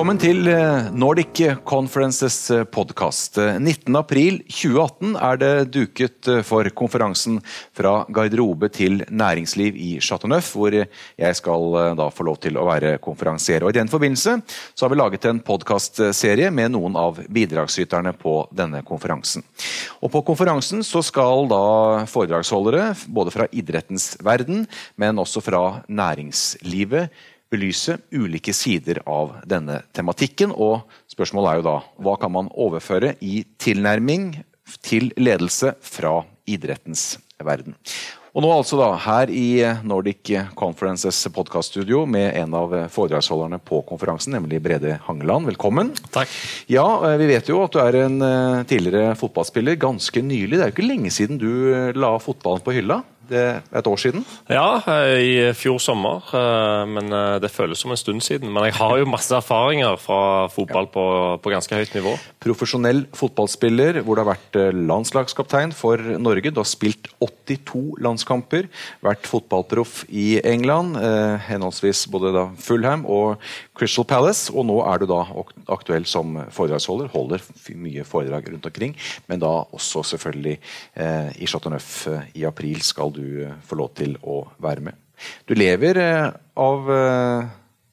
Velkommen til eh, Nordic Conferences podkast. 19.4.2018 er det duket eh, for konferansen fra garderobe til næringsliv i Chateau Neuf, hvor jeg skal eh, da få lov til å være konferansier. Og I den forbindelse så har vi laget en podkastserie med noen av bidragsyterne på denne konferansen. Og På konferansen så skal da foredragsholdere både fra idrettens verden, men også fra næringslivet belyse ulike sider av denne tematikken. Og spørsmålet er jo da hva kan man overføre i tilnærming til ledelse fra idrettens verden. Og nå altså da, her i Nordic Conferences podkaststudio med en av foredragsholderne på konferansen, nemlig Brede Hangeland. Velkommen. Takk. Ja, Vi vet jo at du er en eh, tidligere fotballspiller. Ganske nylig. Det er jo ikke lenge siden du eh, la fotballen på hylla? Det er et år siden? Ja, eh, i fjor sommer. Eh, men eh, det føles som en stund siden. Men jeg har jo masse erfaringer fra fotball på, på ganske høyt nivå. Profesjonell fotballspiller hvor du har vært landslagskaptein for Norge. Du har spilt 82 landskamper. Vært fotballproff i England, henholdsvis både da Fulham og Crystal Palace. Og nå er du da aktuell som foredragsholder. Holder mye foredrag rundt omkring, men da også selvfølgelig i Chateau Neuf i april skal du du får få lov til å være med. Du lever eh, av eh,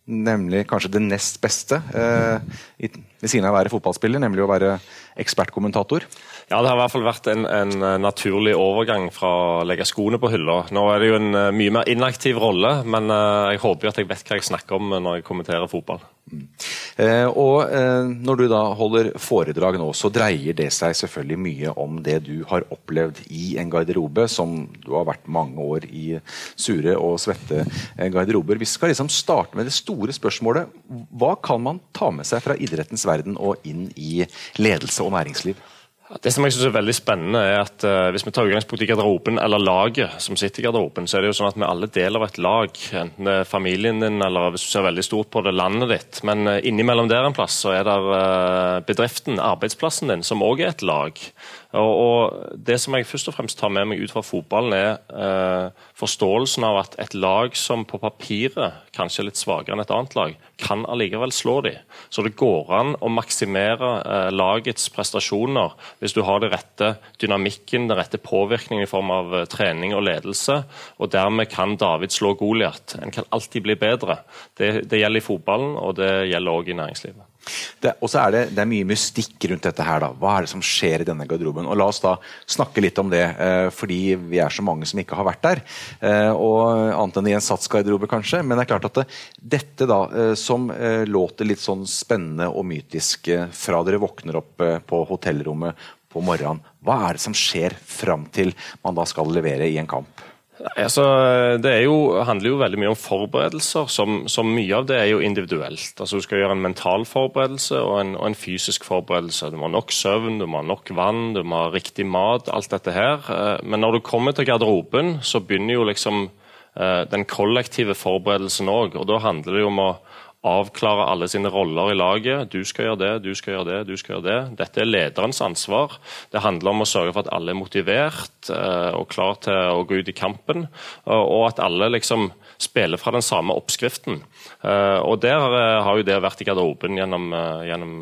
nemlig kanskje det nest beste ved siden av å være fotballspiller, nemlig å være ekspertkommentator. Ja, det har i hvert fall vært en, en, naturlig overgang fra å legge skoene på hylla. Nå er det jo en mye mer inaktiv rolle, men jeg håper jo at jeg vet hva jeg snakker om når jeg kommenterer fotball. Mm. Eh, og eh, Når du da holder foredrag nå, så dreier det seg selvfølgelig mye om det du har opplevd i en garderobe, som du har vært mange år i sure og svette eh, garderober. Vi skal liksom starte med det store spørsmålet. Hva kan man ta med seg fra idrettens verden og inn i ledelse og næringsliv? Det som jeg synes er veldig spennende er at uh, Hvis vi tar utgangspunkt i garderoben eller laget som sitter i garderoben, så er det jo sånn at vi alle deler av et lag. Enten det er familien din eller hvis du ser veldig stort på det, landet ditt. Men uh, innimellom der en plass så er det uh, bedriften, arbeidsplassen din, som òg er et lag. Og, Det som jeg først og fremst tar med meg ut fra fotballen, er forståelsen av at et lag som på papiret kanskje er litt svakere enn et annet lag, kan allikevel slå dem. Så det går an å maksimere eh, lagets prestasjoner hvis du har det rette dynamikken, den rette påvirkningen i form av eh, trening og ledelse. og Dermed kan David slå Goliat. En kan alltid bli bedre. Det, det gjelder i fotballen, og det gjelder òg i næringslivet. Og så er det, det, er mye mystikk rundt dette. her da. Hva er det som skjer i denne garderoben? Og La oss da snakke litt om det, eh, fordi vi er så mange som ikke har vært der. Eh, og Annet enn i en satsgarderobe, kanskje. Men det er klart at det, dette da, eh, som låter litt sånn spennende og mytisk fra dere våkner opp på hotellrommet på morgenen, hva er det som skjer fram til man da skal levere i en kamp? Altså, det jo, handler jo veldig mye om forberedelser. Som, som, mye av det er jo individuelt. Altså, Du skal gjøre en mental forberedelse og en, og en, fysisk forberedelse. Du må ha nok søvn, du må ha nok vann, du må ha riktig mat. Alt dette her. Eh, men når du kommer til garderoben, så begynner jo liksom eh, den kollektive forberedelsen òg. Og da handler det jo om å avklare alle sine roller i laget. Du skal gjøre det, du skal gjøre det, du skal gjøre det. Dette er lederens ansvar. Det handler om å sørge for at alle er motivert eh, og klar til å gå ut i kampen, og at alle liksom spiller fra den samme oppskriften. Eh, og Der eh, har jo det vært i garderoben gjennom, gjennom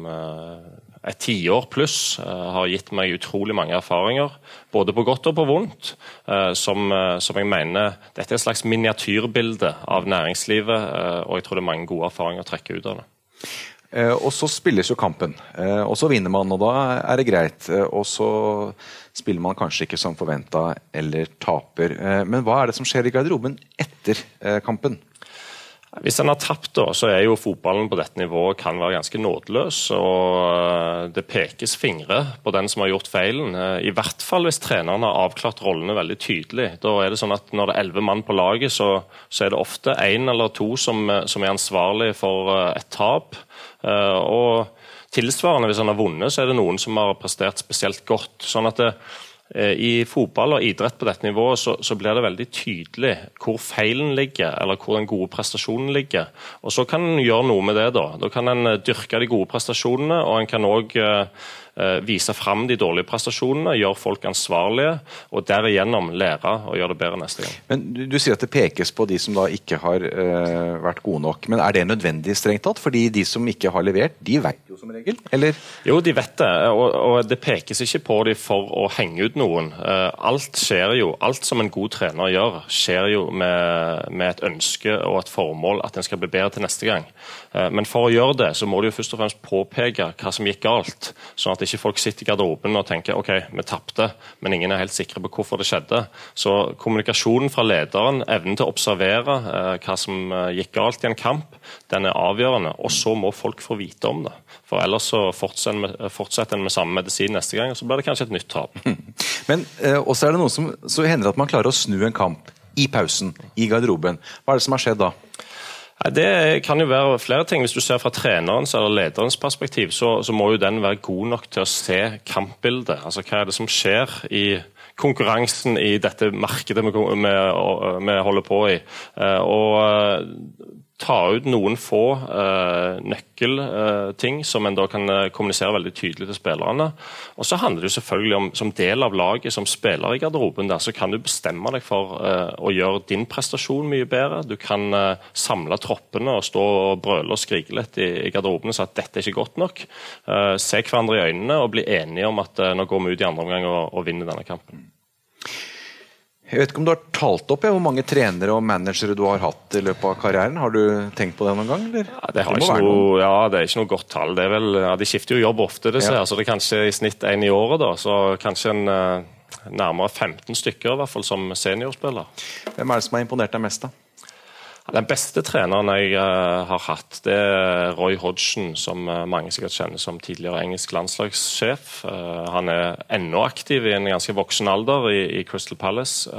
et tiår pluss uh, har gitt meg utrolig mange erfaringer, både på godt og på vondt, uh, som, uh, som, jeg mener Dette er et slags miniatyrbilde av næringslivet, og jeg tror det er mange gode erfaringer å trekke ut av det. Og så spilles jo kampen, og så vinner man, og da er det greit. Og så spiller man kanskje ikke som forventa eller taper. Men hva er det som skjer i garderoben etter kampen? Hvis en har tapt, da, så er jo fotballen på dette nivået kan være ganske nådeløs. og eh, Det pekes fingre på den som har gjort feilen. Eh, I hvert fall hvis treneren har avklart rollene veldig tydelig. Da er det sånn at Når det er elleve mann på laget, så, så, er det ofte én eller to som, som, er ansvarlig for eh, et tap. Og tilsvarende, hvis han har vunnet, så er det noen som har prestert spesielt godt. sånn at det, Eh, I fotball og idrett på dette nivået så, så, blir det veldig tydelig hvor feilen ligger, eller hvor den gode prestasjonen ligger. Og Så kan en gjøre noe med det. Da Da kan en eh, dyrke de gode prestasjonene, og en kan òg eh, vise fram de dårlige prestasjonene, gjøre folk ansvarlige, og derigjennom lære å gjøre det bedre neste gang. Men Du, du sier at det pekes på de som da ikke har uh, vært gode nok. Men er det nødvendig, strengt tatt? Fordi de som ikke har levert, de vet jo som regel? Eller? Jo, de vet det, og, og det pekes ikke på dem for å henge ut noen. Uh, alt skjer jo, alt som en god trener gjør, skjer jo med, med et ønske og et formål at en skal bli bedre til neste gang. Uh, men for å gjøre det, så må de jo først og fremst påpeke hva som gikk galt. Sånn at ikke folk sitter i garderoben og tenker ok, vi tapte, men ingen er helt sikre på hvorfor det skjedde. Så kommunikasjonen fra lederen, evnen til å observere uh, hva som gikk galt i en kamp, den er avgjørende. Og så må folk få vite om det. For ellers så fortsetter en med samme medisin neste gang, og så blir det kanskje et nytt tap. Men eh, også er det noe som så hender at man klarer å snu en kamp i pausen, i garderoben. Hva er det som har skjedd da? Det kan jo være flere ting. Hvis du ser fra trenerens eller lederens perspektiv, så, så, må jo den være god nok til å se kampbildet. Altså Hva er det som skjer i konkurransen i dette markedet vi, vi, vi holder på i. Eh, og ta ut noen få eh, nøkkelting eh, som en da kan uh, kommunisere veldig tydelig til spillerne. Og så handler det jo selvfølgelig om som del av laget, som spiller i garderoben, der, så kan du bestemme deg for å gjøre din prestasjon mye bedre. Du kan samle troppene og stå og brøle og skrike litt i, i garderoben og si at dette er ikke godt nok. se hverandre i øynene og bli enige om at nå går vi ut i andre omgang og, og vinner denne kampen. Jeg vet ikke om du har talt opp ja, hvor mange trenere og managere du har hatt i løpet av karrieren. Har du tenkt på det noen gang? Ja, det, det, noe, ja, det, er ikke noe godt tall. Vel, ja, de skifter jo jobb ofte, det, ja. så det er kanskje i snitt én i året. da, så kanskje en uh, nærmere 15 stykker i hvert fall som seniorspiller. Hvem er det som har imponert deg mest? da? Den beste treneren jeg uh, har hatt, det er Roy Hodgson, som uh, mange sikkert kjenner som tidligere engelsk landslagssjef. Uh, han er ennå aktiv i en ganske voksen alder i, i Crystal Palace.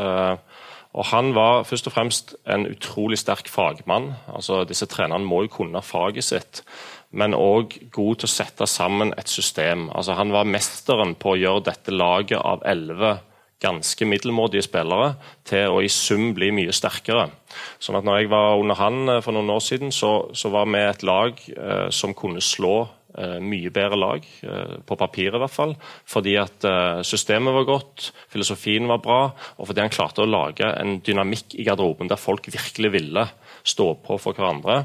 og Han var først og fremst en utrolig sterk fagmann. Altså, disse trenerne må jo kunne faget sitt, men òg god til å sette sammen et system. Altså, han var mesteren på å gjøre dette laget av elleve ganske middelmådige spillere til å i sum bli mye sterkere. Sånn at når jeg var under han eh, for noen år siden, så, så var vi et lag eh, som kunne slå mye bedre lag, eh, på papiret i hvert fall. Fordi at eh, systemet var godt, filosofien var bra, og fordi han klarte å lage en dynamikk i garderoben der folk virkelig ville stå på for hverandre.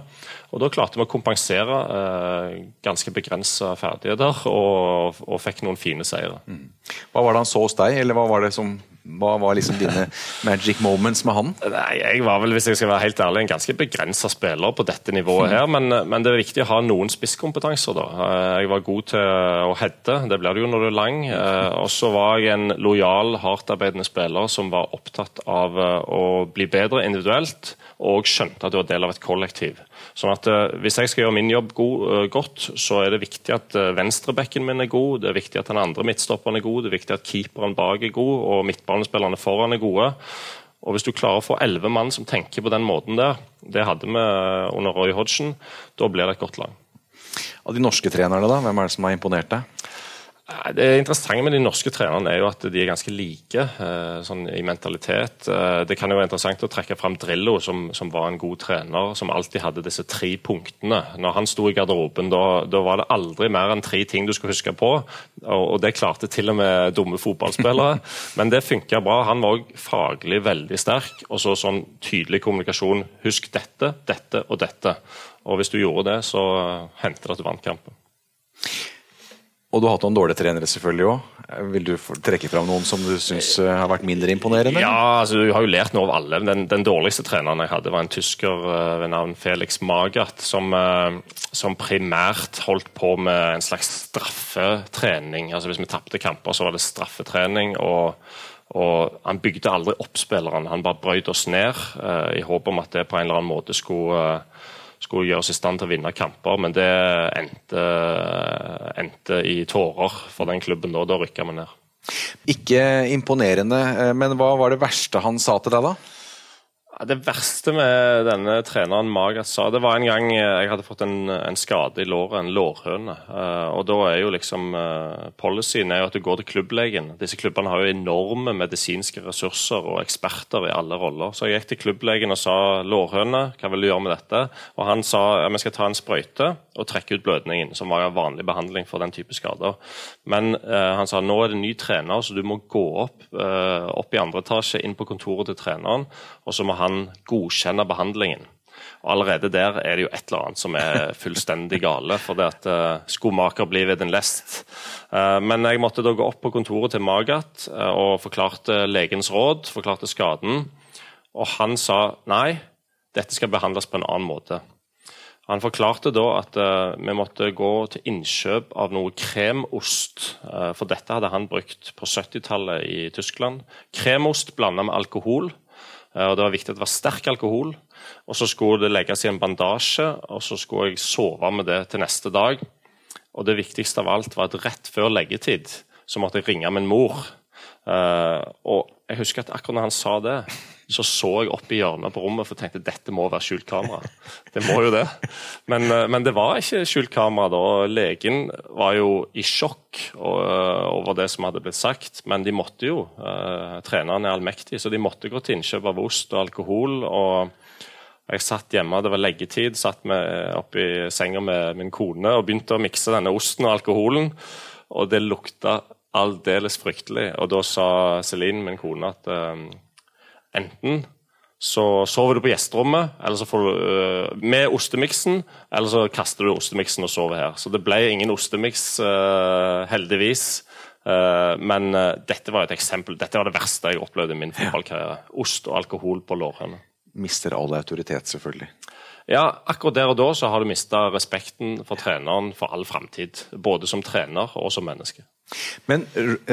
Og Da klarte vi å kompensere eh, ganske begrensa ferdigheter og, og, fikk noen fine seire. Mm. Hva var det han så hos deg, eller hva var det som hva var liksom dine magic moments med han? Nei, Jeg var vel hvis jeg skal være helt ærlig, en ganske begrensa spiller på dette nivået. her, men, men, det er viktig å ha noen spisskompetanser. da. Eh, jeg var god til å heade, det blir det jo når du er lang. Eh, og så var jeg en lojal, hardtarbeidende spiller som var opptatt av eh, å bli bedre individuelt, og skjønte at du var del av et kollektiv. Sånn at Hvis jeg skal gjøre min jobb god, godt, så er det viktig at venstrebekken min er god, det er viktig at den andre midtstopperen er god, det er viktig at keeperen bak er god, og midtbanespillerne foran er gode. Og Hvis du klarer å få elleve mann som tenker på den måten der, det hadde vi under Roy Hodgson, da blir det et godt lag. Av de norske trenerne, da, hvem er det som har imponert deg? Det interessante med de norske trenerne er jo at de er ganske like eh, sånn i mentalitet. Eh, det kan jo være interessant å trekke fram Drillo, som, som, var en god trener, som alltid hadde disse tre punktene. Når han sto i garderoben, da, da var det aldri mer enn tre ting du skulle huske på. Og, og det klarte til og med dumme fotballspillere. Men det funka bra. Han var òg faglig veldig sterk, og så sånn tydelig kommunikasjon. Husk dette, dette og dette. Og hvis du gjorde det, så hendte det at du vant kampen. Og du har hatt noen dårlige trenere selvfølgelig òg. Vil du trekke fram noen som du syns eh, har vært mindre imponerende? Ja, altså Du har jo lært noe av alle. Den, den dårligste treneren jeg hadde, var en tysker uh, ved navn Felix Magath, som, uh, som, primært holdt på med en slags straffetrening. Altså Hvis vi tapte kamper, så var det straffetrening. og og Han bygde aldri opp spillerne, han bare brøyt oss ned uh, i håp om at det på en eller annen måte skulle skulle gjøre oss i stand til å vinne kamper, men det endte, endte i tårer for den klubben da. Da rykka vi ned. Ikke imponerende, eh, men hva var det verste han sa til deg, da? Det verste med denne treneren Magas sa, det var en gang jeg hadde fått en, en skade i låret, en lårhøne. Uh, og da er jo liksom uh, Policyen er jo at du går til klubblegen. Disse klubbene har jo enorme medisinske ressurser og eksperter i alle roller. Så jeg gikk til klubblegen og sa lårhøne, hva vil du gjøre med dette? Og han sa ja, vi skal ta en sprøyte. Å trekke ut blødningen, som var vanlig behandling for den type skader. Men eh, han sa nå er det ny trener, så du må gå opp, eh, opp i andre etasje, inn på kontoret til treneren, og så må han godkjenne behandlingen. Og Allerede der er det jo et eller annet som er fullstendig gale. For det at uh, skomaker blir ved en lest. Uh, men jeg måtte da gå opp på kontoret til Magat uh, og forklarte legens råd, forklarte skaden. Og han sa nei, dette skal behandles på en annen måte. Han forklarte da at uh, vi måtte gå til innkjøp av noe kremost. Uh, for dette hadde han brukt på 70-tallet i Tyskland. Kremost blanda med alkohol. Uh, og Det var viktig at det var sterk alkohol. Og Så skulle det legges i en bandasje, og så skulle jeg sove med det til neste dag. Og Det viktigste av alt var at rett før leggetid så måtte jeg ringe min mor. Og jeg husker at akkurat når han sa det, så så jeg opp i hjørnet på rommet for tenkte dette må være skjult kamera. Det må jo det. Men, uh, men det var ikke skjult kamera da. Legen var jo i sjokk eh, over det som hadde blitt sagt, men de måtte jo. Uh, treneren er allmektig, så de måtte gå til innkjøp av ost og alkohol. og jeg satt hjemme, det var leggetid, satt oppi senga med min kone og begynte å mikse denne osten og alkoholen. Og det lukta aldeles fryktelig. Og da sa Celine, min kone, at uh, Enten så sover du på gjesterommet eller så får du, uh, med ostemiksen, eller så kaster du ostemiksen og sover her. Så det ble ingen ostemiks, uh, heldigvis. Uh, men dette var et eksempel. Dette var det verste jeg opplevde i min fotballkarriere. Ost og alkohol på lårene. Mister all autoritet, selvfølgelig. Ja, akkurat der og da så har du mista respekten for treneren for all framtid. Både som trener og som menneske. Men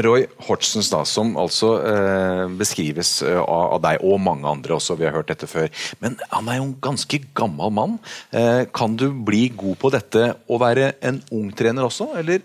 Roy Hortsens, da, som altså eh, beskrives eh, av, av, deg og mange andre også, vi har hørt dette før. Men han er jo en ganske gammel mann. Eh, kan du bli god på dette og være en ung trener også, eller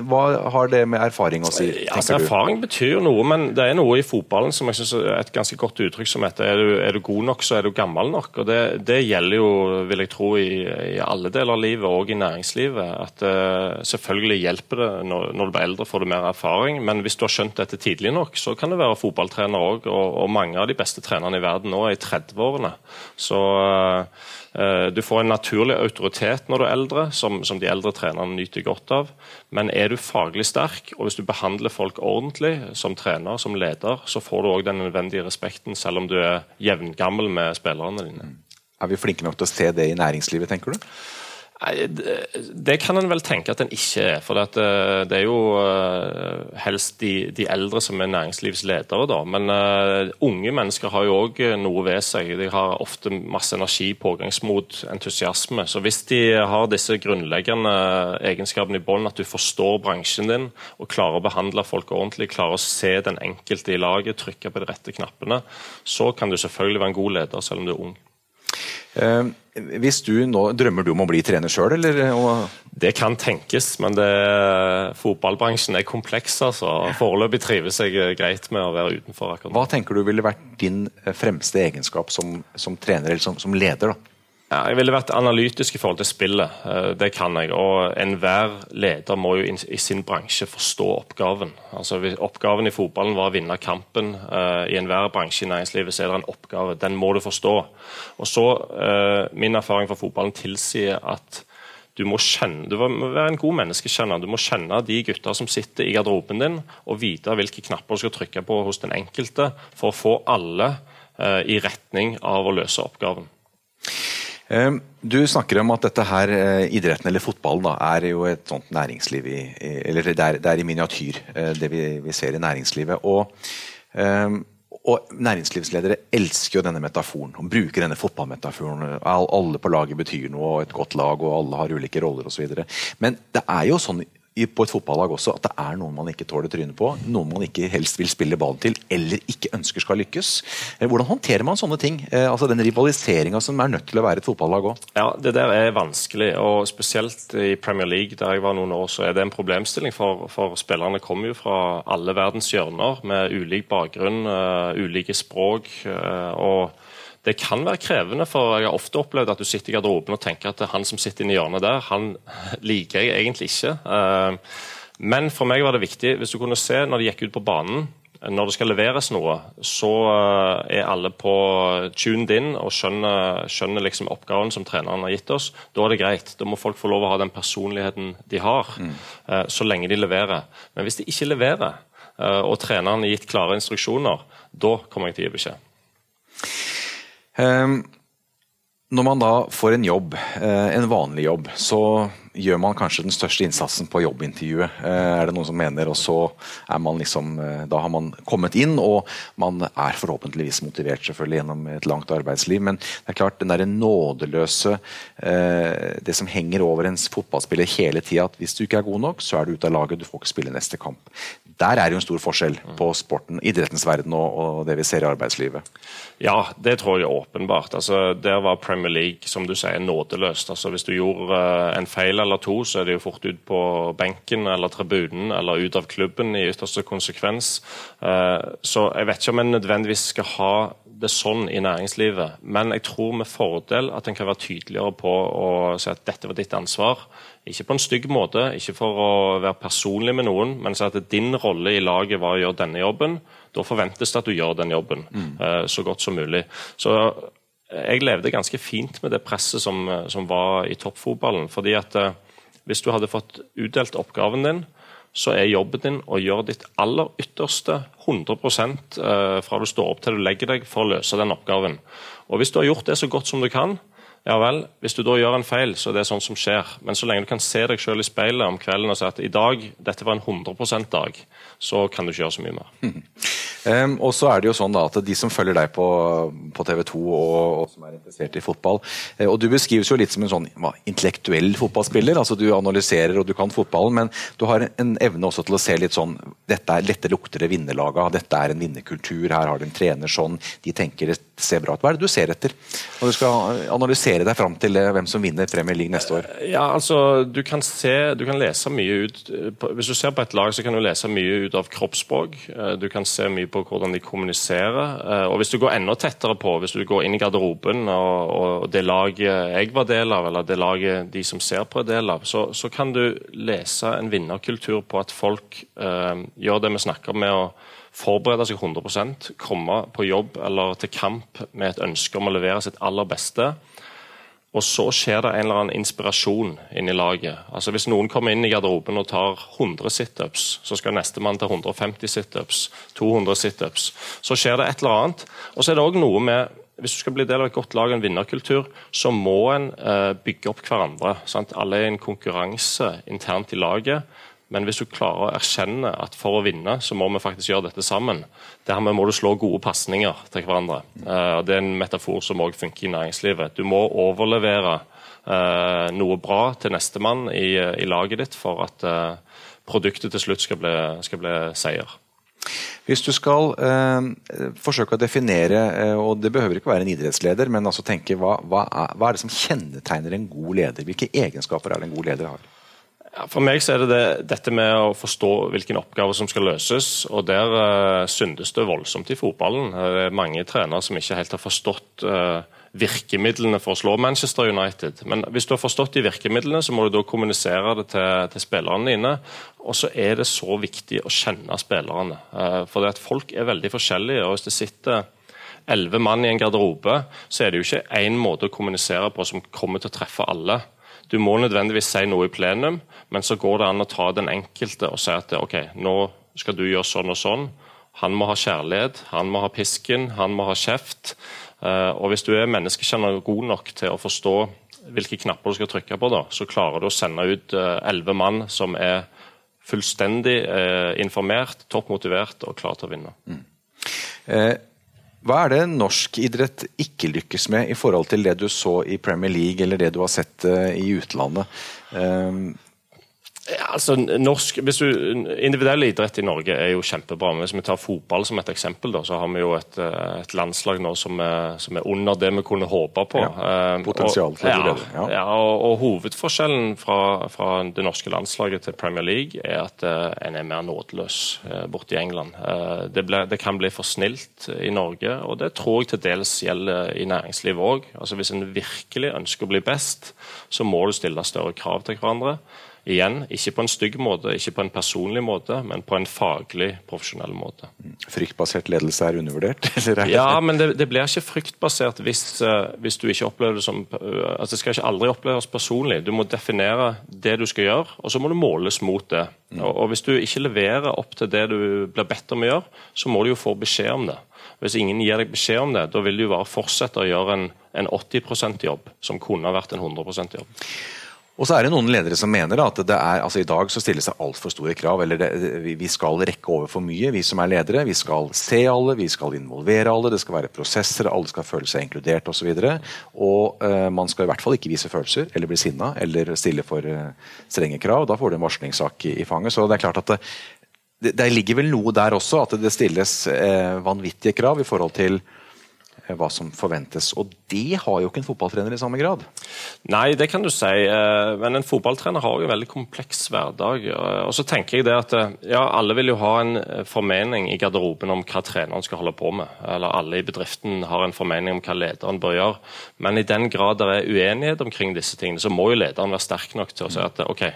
hva har det med erfaring å si? Altså, erfaring betyr noe, men det er noe i fotballen som jeg synes er et ganske godt uttrykk som heter er du, er du god nok, så er du gammel nok. og Det, det gjelder jo, vil jeg tro, i, i, alle deler av livet, og i næringslivet. at uh, Selvfølgelig hjelper det når, når, du blir eldre, får du mer erfaring, men hvis du har skjønt dette tidlig nok, så kan du være fotballtrener òg. Og, og, mange av de beste trenerne i verden nå er i 30-årene. Så uh, du får en naturlig autoritet når du er eldre, som, som, de eldre trenerne nyter godt av. Men er du faglig sterk, og hvis du behandler folk ordentlig som trener, som leder, så får du òg den nødvendige respekten, selv om du er jevngammel med spillerne dine. Er vi flinke nok til å se det i næringslivet, tenker du? Det kan en vel tenke at en ikke er. For eh, det er jo eh, helst de, de eldre som er næringslivsledere. Da. Men uh, unge mennesker har jo òg noe ved seg. De har ofte masse energi, pågangsmot, entusiasme. Så hvis de har disse grunnleggende egenskapene i bånn, at du forstår bransjen din og klarer å behandle folk ordentlig, klarer å se den enkelte i laget, trykke på de rette knappene, så kan du selvfølgelig være en god leder selv om du er ung. Uh, hvis du nå, Drømmer du om å bli trener sjøl, eller? Det kan tenkes, men det, fotballbransjen er kompleks. altså. Foreløpig trives jeg greit med å være utenfor. akkurat. Hva tenker du ville vært din fremste egenskap som, som trener eller som, som leder? da? Ja, jeg ville vært analytisk i forhold til spillet. Eh, det kan jeg. Og enhver leder må jo i sin bransje forstå oppgaven. Altså, Oppgaven i fotballen var å vinne kampen. Eh, I enhver bransje i næringslivet så er det en oppgave. Den må du forstå. Og så, eh, Min erfaring fra fotballen tilsier at du må, kjenne, du må være en god menneskekjenner. Du må kjenne de gutta som sitter i garderoben din, og vite hvilke knapper du skal trykke på hos den enkelte for å få alle i retning av å løse oppgaven. Du snakker om at dette her, eh, idretten eller fotballen da, er jo et sånt næringsliv i, Eller det er, det er i miniatyr, eh, det vi, vi, ser i næringslivet. Og, og næringslivsledere elsker jo denne metaforen. og Bruker denne fotballmetaforen. Alle på laget betyr noe, og et godt lag, og alle har ulike roller osv. Men det er jo sånn på et fotballag også at det er noen man ikke tåler trynet på. Noen man ikke helst vil spille ballen til, eller ikke ønsker skal lykkes. Eh, hvordan håndterer man sånne ting? Eh, altså Den rivaliseringa som er nødt til å være et fotballag òg. Ja, det der er vanskelig. og Spesielt i Premier League, der jeg var noen år, så er det en problemstilling. For, for spillerne kommer jo fra alle verdens hjørner med ulik bakgrunn, uh, ulike språk. Uh, og det kan være krevende, for jeg har ofte opplevd at du sitter i garderoben og tenker at han som sitter i hjørnet der, han liker jeg egentlig ikke. Eh, men for meg var det viktig, hvis du kunne se når de gikk ut på banen når det skal leveres noe, så er alle på tuned in og skjønner, skjønner liksom oppgaven som treneren har gitt oss. Da er det greit. Da må folk få lov å ha den personligheten de har, mm. så lenge de leverer. Men hvis de ikke leverer, og treneren har gitt klare instruksjoner, da kommer jeg til å gi beskjed. Um når man da får en jobb, eh, en vanlig jobb, så gjør man kanskje den største innsatsen på jobbintervjuet, eh, er det noen som mener. Og så er man liksom eh, Da har man kommet inn, og man er forhåpentligvis motivert selvfølgelig gjennom et langt arbeidsliv. Men det er klart, den derre nådeløse Det som henger over en fotballspiller hele tida, at hvis du ikke er god nok, så er du ute av laget, du får ikke spille neste kamp. Der er det jo en stor forskjell på sporten, idrettens verden og, og det vi ser i arbeidslivet. Ja, det tror jeg åpenbart. Altså, der var Premier League som du sier, nådeløst. Altså, hvis du gjorde uh, en feil eller to, så er det jo fort ut på benken eller tribunen eller ut av klubben i ytterste konsekvens. Uh, så jeg vet ikke om en nødvendigvis skal ha det sånn i næringslivet, men jeg tror med fordel at en kan være tydeligere på å si at dette var ditt ansvar. Ikke på en stygg måte, ikke for å være personlig med noen, men si at din rolle i laget var å gjøre denne jobben. Da forventes det at du gjør den jobben mm. uh, så godt som mulig. Så jeg levde ganske fint med det presset som, som var i toppfotballen. fordi at uh, Hvis du hadde fått utdelt oppgaven din, så er jobben din å gjøre ditt aller ytterste 100 uh, fra du står opp til du legger deg, for å løse den oppgaven. Og Hvis du har gjort det så godt som du kan, ja vel, hvis du da gjør en feil, så er det sånn som skjer. Men så lenge du kan se deg selv i speilet om kvelden og si at i dag, dette var en 100% dag, så kan du ikke gjøre så mye mer. Um, og så er det jo sånn da at De som følger deg på, på TV 2 og, og, som er interessert i fotball uh, og Du beskrives jo litt som en sånn hva, intellektuell fotballspiller. altså Du analyserer og du kan fotballen, men du har en evne også til å se litt sånn dette er lette lukter det vinnerlaga, dette er en vinnerkultur, her har du en trener sånn, de tenker ser bra ut. Hva er det du ser etter når du skal analysere deg fram til eh, hvem som vinner Premier League neste år? Ja, altså Du kan, se, du kan lese mye ut Hvis du ser på et lag, så kan du lese mye ut av kroppsspråk. Du kan se mye på hvordan de kommuniserer. Eh, og Hvis du går enda tettere på, hvis du går inn i garderoben og, og det laget jeg var del av, eller det laget de som ser på er del av, så, så kan du lese en vinnerkultur på at folk eh, gjør det vi snakker med å forberede seg 100 komme på jobb eller til kamp med et ønske om å levere sitt aller beste. Og så skjer det en eller annen inspirasjon inni laget. Altså Hvis noen kommer inn i garderoben og tar 100 situps, så skal nestemann ta 150 situps, 200 situps. Så skjer det et eller annet. Og så er det òg noe med hvis du skal bli del av et godt lag en vinnerkultur, så må en eh, bygge opp hverandre. Sant? Alle er i en konkurranse internt i laget. Men hvis du klarer å erkjenne at for å vinne, så må vi faktisk gjøre dette sammen. Dermed må du slå gode pasninger til hverandre. Uh, det er en metafor som òg funker i næringslivet. Du må overlevere uh, noe bra til nestemann i, i laget ditt for at uh, produktet til slutt skal bli, skal bli seier. Hvis du skal eh, forsøke å definere, eh, og det behøver ikke være en idrettsleder, men altså tenke hva, hva, er, hva, er, det som kjennetegner en god leder? Hvilke egenskaper er det en god leder har? For meg så er det, det, dette med å forstå hvilken oppgave som skal løses. og Der uh, syndes det voldsomt i fotballen. Det er mange trenere som ikke helt har forstått uh, virkemidlene for å slå Manchester United. Men hvis du har forstått de virkemidlene, så må du da kommunisere det til, til spillerne dine. Og så er det så viktig å kjenne spillerne. Uh, for det at folk er veldig forskjellige. og hvis det sitter elleve mann i en garderobe, så er det jo ikke én måte å kommunisere på som kommer til å treffe alle. Du må nødvendigvis si noe i plenum, men så går det an å ta den enkelte og si at ok, nå skal du gjøre sånn og sånn. Han må ha kjærlighet, han må ha pisken, han må ha kjeft. Eh, og Hvis du er menneskekjenner god nok til å forstå hvilke knapper du skal trykke på, da, så klarer du å sende ut eh, elleve mann som er fullstendig informert, informert, toppmotivert og klar til å vinne. Mm. Eh, hva er det norsk idrett ikke lykkes med i forhold til det du så i Premier League eller det du har sett uh, i utlandet? Ja, altså, norsk, hvis du, Individuell idrett i Norge er jo kjempebra. men Hvis vi tar fotball som et eksempel, da, så har vi jo et, eh, et landslag nå som er, som er, under det vi kunne håpe på. Ja, eh, potensial til ja, det. Ja. ja og, og, Hovedforskjellen fra, fra, det norske landslaget til Premier League er at uh, en er mer nådeløs uh, borte i England. Uh, det, ble, det, kan bli for snilt i Norge, og det tror jeg til dels gjelder i næringslivet òg. Altså, hvis en virkelig ønsker å bli best, så må du stille større krav til hverandre. Igjen, ikke på en stygg måte, ikke på en personlig måte, men på en faglig, profesjonell måte. Fryktbasert ledelse er undervurdert? Er ja, men det, det, blir ikke fryktbasert hvis, uh, hvis, du ikke opplever det som altså Det skal ikke aldri oppleves personlig. Du må definere det du skal gjøre, og så må du måles mot det. Mm. Og, og Hvis du ikke leverer opp til det du blir bedt om å gjøre, så må du jo få beskjed om det. Hvis ingen gir deg beskjed om det, da vil du bare fortsette å gjøre en, en 80 %-jobb som kunne vært en 100 %-jobb. Og så er det noen ledere som mener at det er, altså i dag så stilles det altfor store krav. eller det, Vi skal rekke over for mye, vi som er ledere. Vi skal se alle, vi skal involvere alle, det skal være prosesser, alle skal føle seg inkludert osv. Og, så og uh, man skal i hvert fall ikke vise følelser eller bli sinna eller stille for uh, strenge krav. Da får du en varslingssak i, i fanget. Så det er klart at det, det, ligger vel noe der også, at det stilles uh, vanvittige krav i forhold til hva som forventes. Og det har jo ikke en fotballtrener i samme grad. Nei, det kan du si. Eh, men en fotballtrener har jo en veldig kompleks hverdag. Eh, og så tenker jeg det at ja, alle vil jo ha en formening i garderoben om hva treneren skal holde på med. Eller alle i bedriften har en formening om hva lederen bør gjøre. Men i den grad det er uenighet omkring disse tingene, så må jo lederen være sterk nok til å si at OK,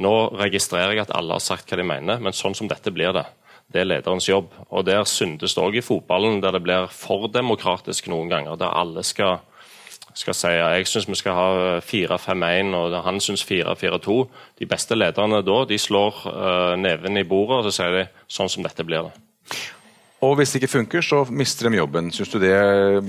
nå registrerer jeg at alle har sagt hva de mener, men sånn som dette blir det. Det er lederens jobb. Og Der syndes det òg i fotballen, der det blir for demokratisk noen ganger. Der alle skal, skal si ja, jeg syns vi skal ha 4-5-1, og han syns 4-4-2. De beste lederne da de slår uh, neven i bordet og så sier de sånn som dette blir det. Og Hvis det ikke funker, så mister de jobben. Syns du det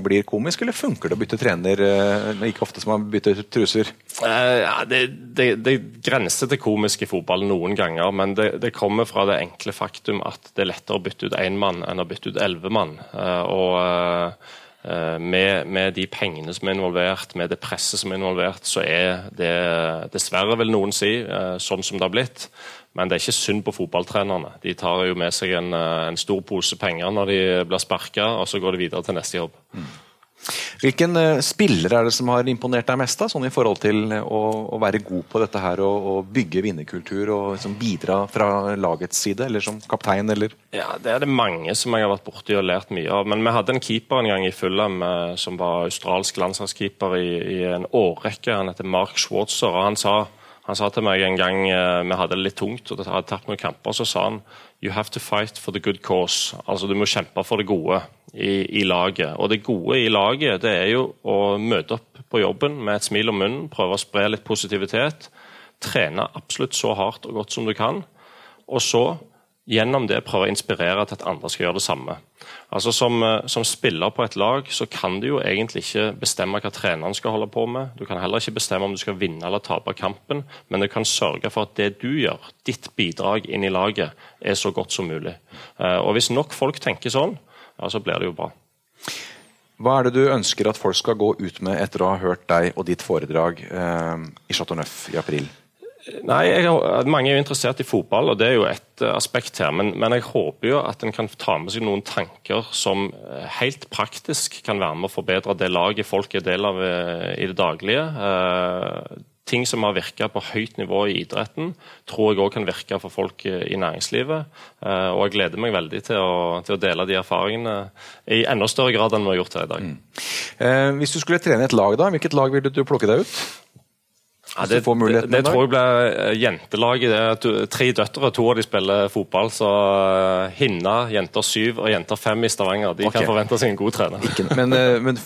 blir komisk, eller funker det å bytte trener Ikke like ofte som man bytter truser? Uh, ja, det, det, det, grenser til komisk i fotball noen ganger, men det, det, kommer fra det enkle faktum at det er lettere å bytte ut én mann enn å bytte ut elleve mann. Uh, og uh, med, med, de pengene som er involvert, med det presset som er involvert, så er det dessverre, vil noen si, sånn som det har blitt. Men det er ikke synd på fotballtrenerne. De tar jo med seg en, eh, en stor pose penger når de blir sparka, og så går de videre til neste jobb. Mm. Hvilken uh, spiller er det som har imponert deg mest da, sånn i forhold til å, å være god på dette her og, og bygge vinnerkultur og liksom, bidra fra lagets side, eller som kaptein? Eller? Ja, Det er det mange som jeg har vært borti og lært mye av. Men vi hadde en keeper en gang i Fulham uh, som var australsk landslagskeeper i, i en årrekke. Han heter Mark Schwartzer, og han sa han sa til meg en gang eh, vi hadde det litt tungt og hadde tatt noen kamper, så sa han you have to fight for the good cause. Altså Du må kjempe for det gode i, i, laget. Og det gode i laget det er jo å møte opp på jobben med et smil om munnen, prøve å spre litt positivitet. Trene absolutt så hardt og godt som du kan. Og så gjennom det prøve å inspirere til at andre skal gjøre det samme. Altså som, eh, som, spiller på et lag så kan du jo egentlig ikke bestemme hva treneren skal holde på med. Du kan heller ikke bestemme om du skal vinne eller tape kampen, men du kan sørge for at det du gjør, ditt bidrag inn i laget, er så godt som mulig. Eh, og Hvis nok folk tenker sånn, ja, så blir det jo bra. Hva er det du ønsker at folk skal gå ut med etter å ha hørt deg og ditt foredrag eh, i Chateau Neuf i april? Nei, har, Mange er jo interessert i fotball, og det er jo et uh, aspekt her. Men, men, jeg håper jo at en kan ta med seg noen tanker som uh, helt praktisk kan være med å forbedre det laget folk er del av uh, i det daglige. Ting som har virka på høyt nivå i idretten, tror jeg òg kan virke for folk i næringslivet. og jeg gleder meg veldig til å, til å, dele de erfaringene i enda større grad enn vi har gjort her i dag. Mm. hvis du skulle trene et lag, da, hvilket lag ville du plukke deg ut? Ja, det, det, det tror jeg blir eh, jentelaget. Tre døtre, to av de spiller fotball. Så eh, Hinna, jenter syv og jenter fem i Stavanger de okay. kan forvente seg en god trener. Men, eh, men,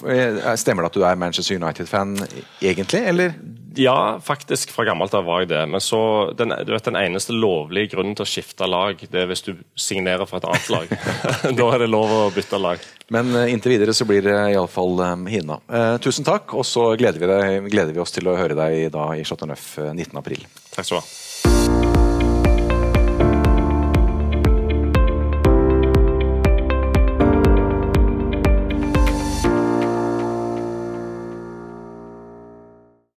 Stemmer det at du er Manchester United-fan egentlig, eller? Ja, faktisk. Fra gammelt av var jeg det. Men så, den, du vet, den eneste lovlige grunnen til å skifte lag, det er hvis du signerer for et annet lag. da er det lov å bytte lag. Men uh, inntil videre så blir det iallfall um, Hina. Eh, tusen takk, og så gleder vi, deg, gleder vi, oss til å høre deg da i Chateau Neuf 19.4. Takk skal du ha.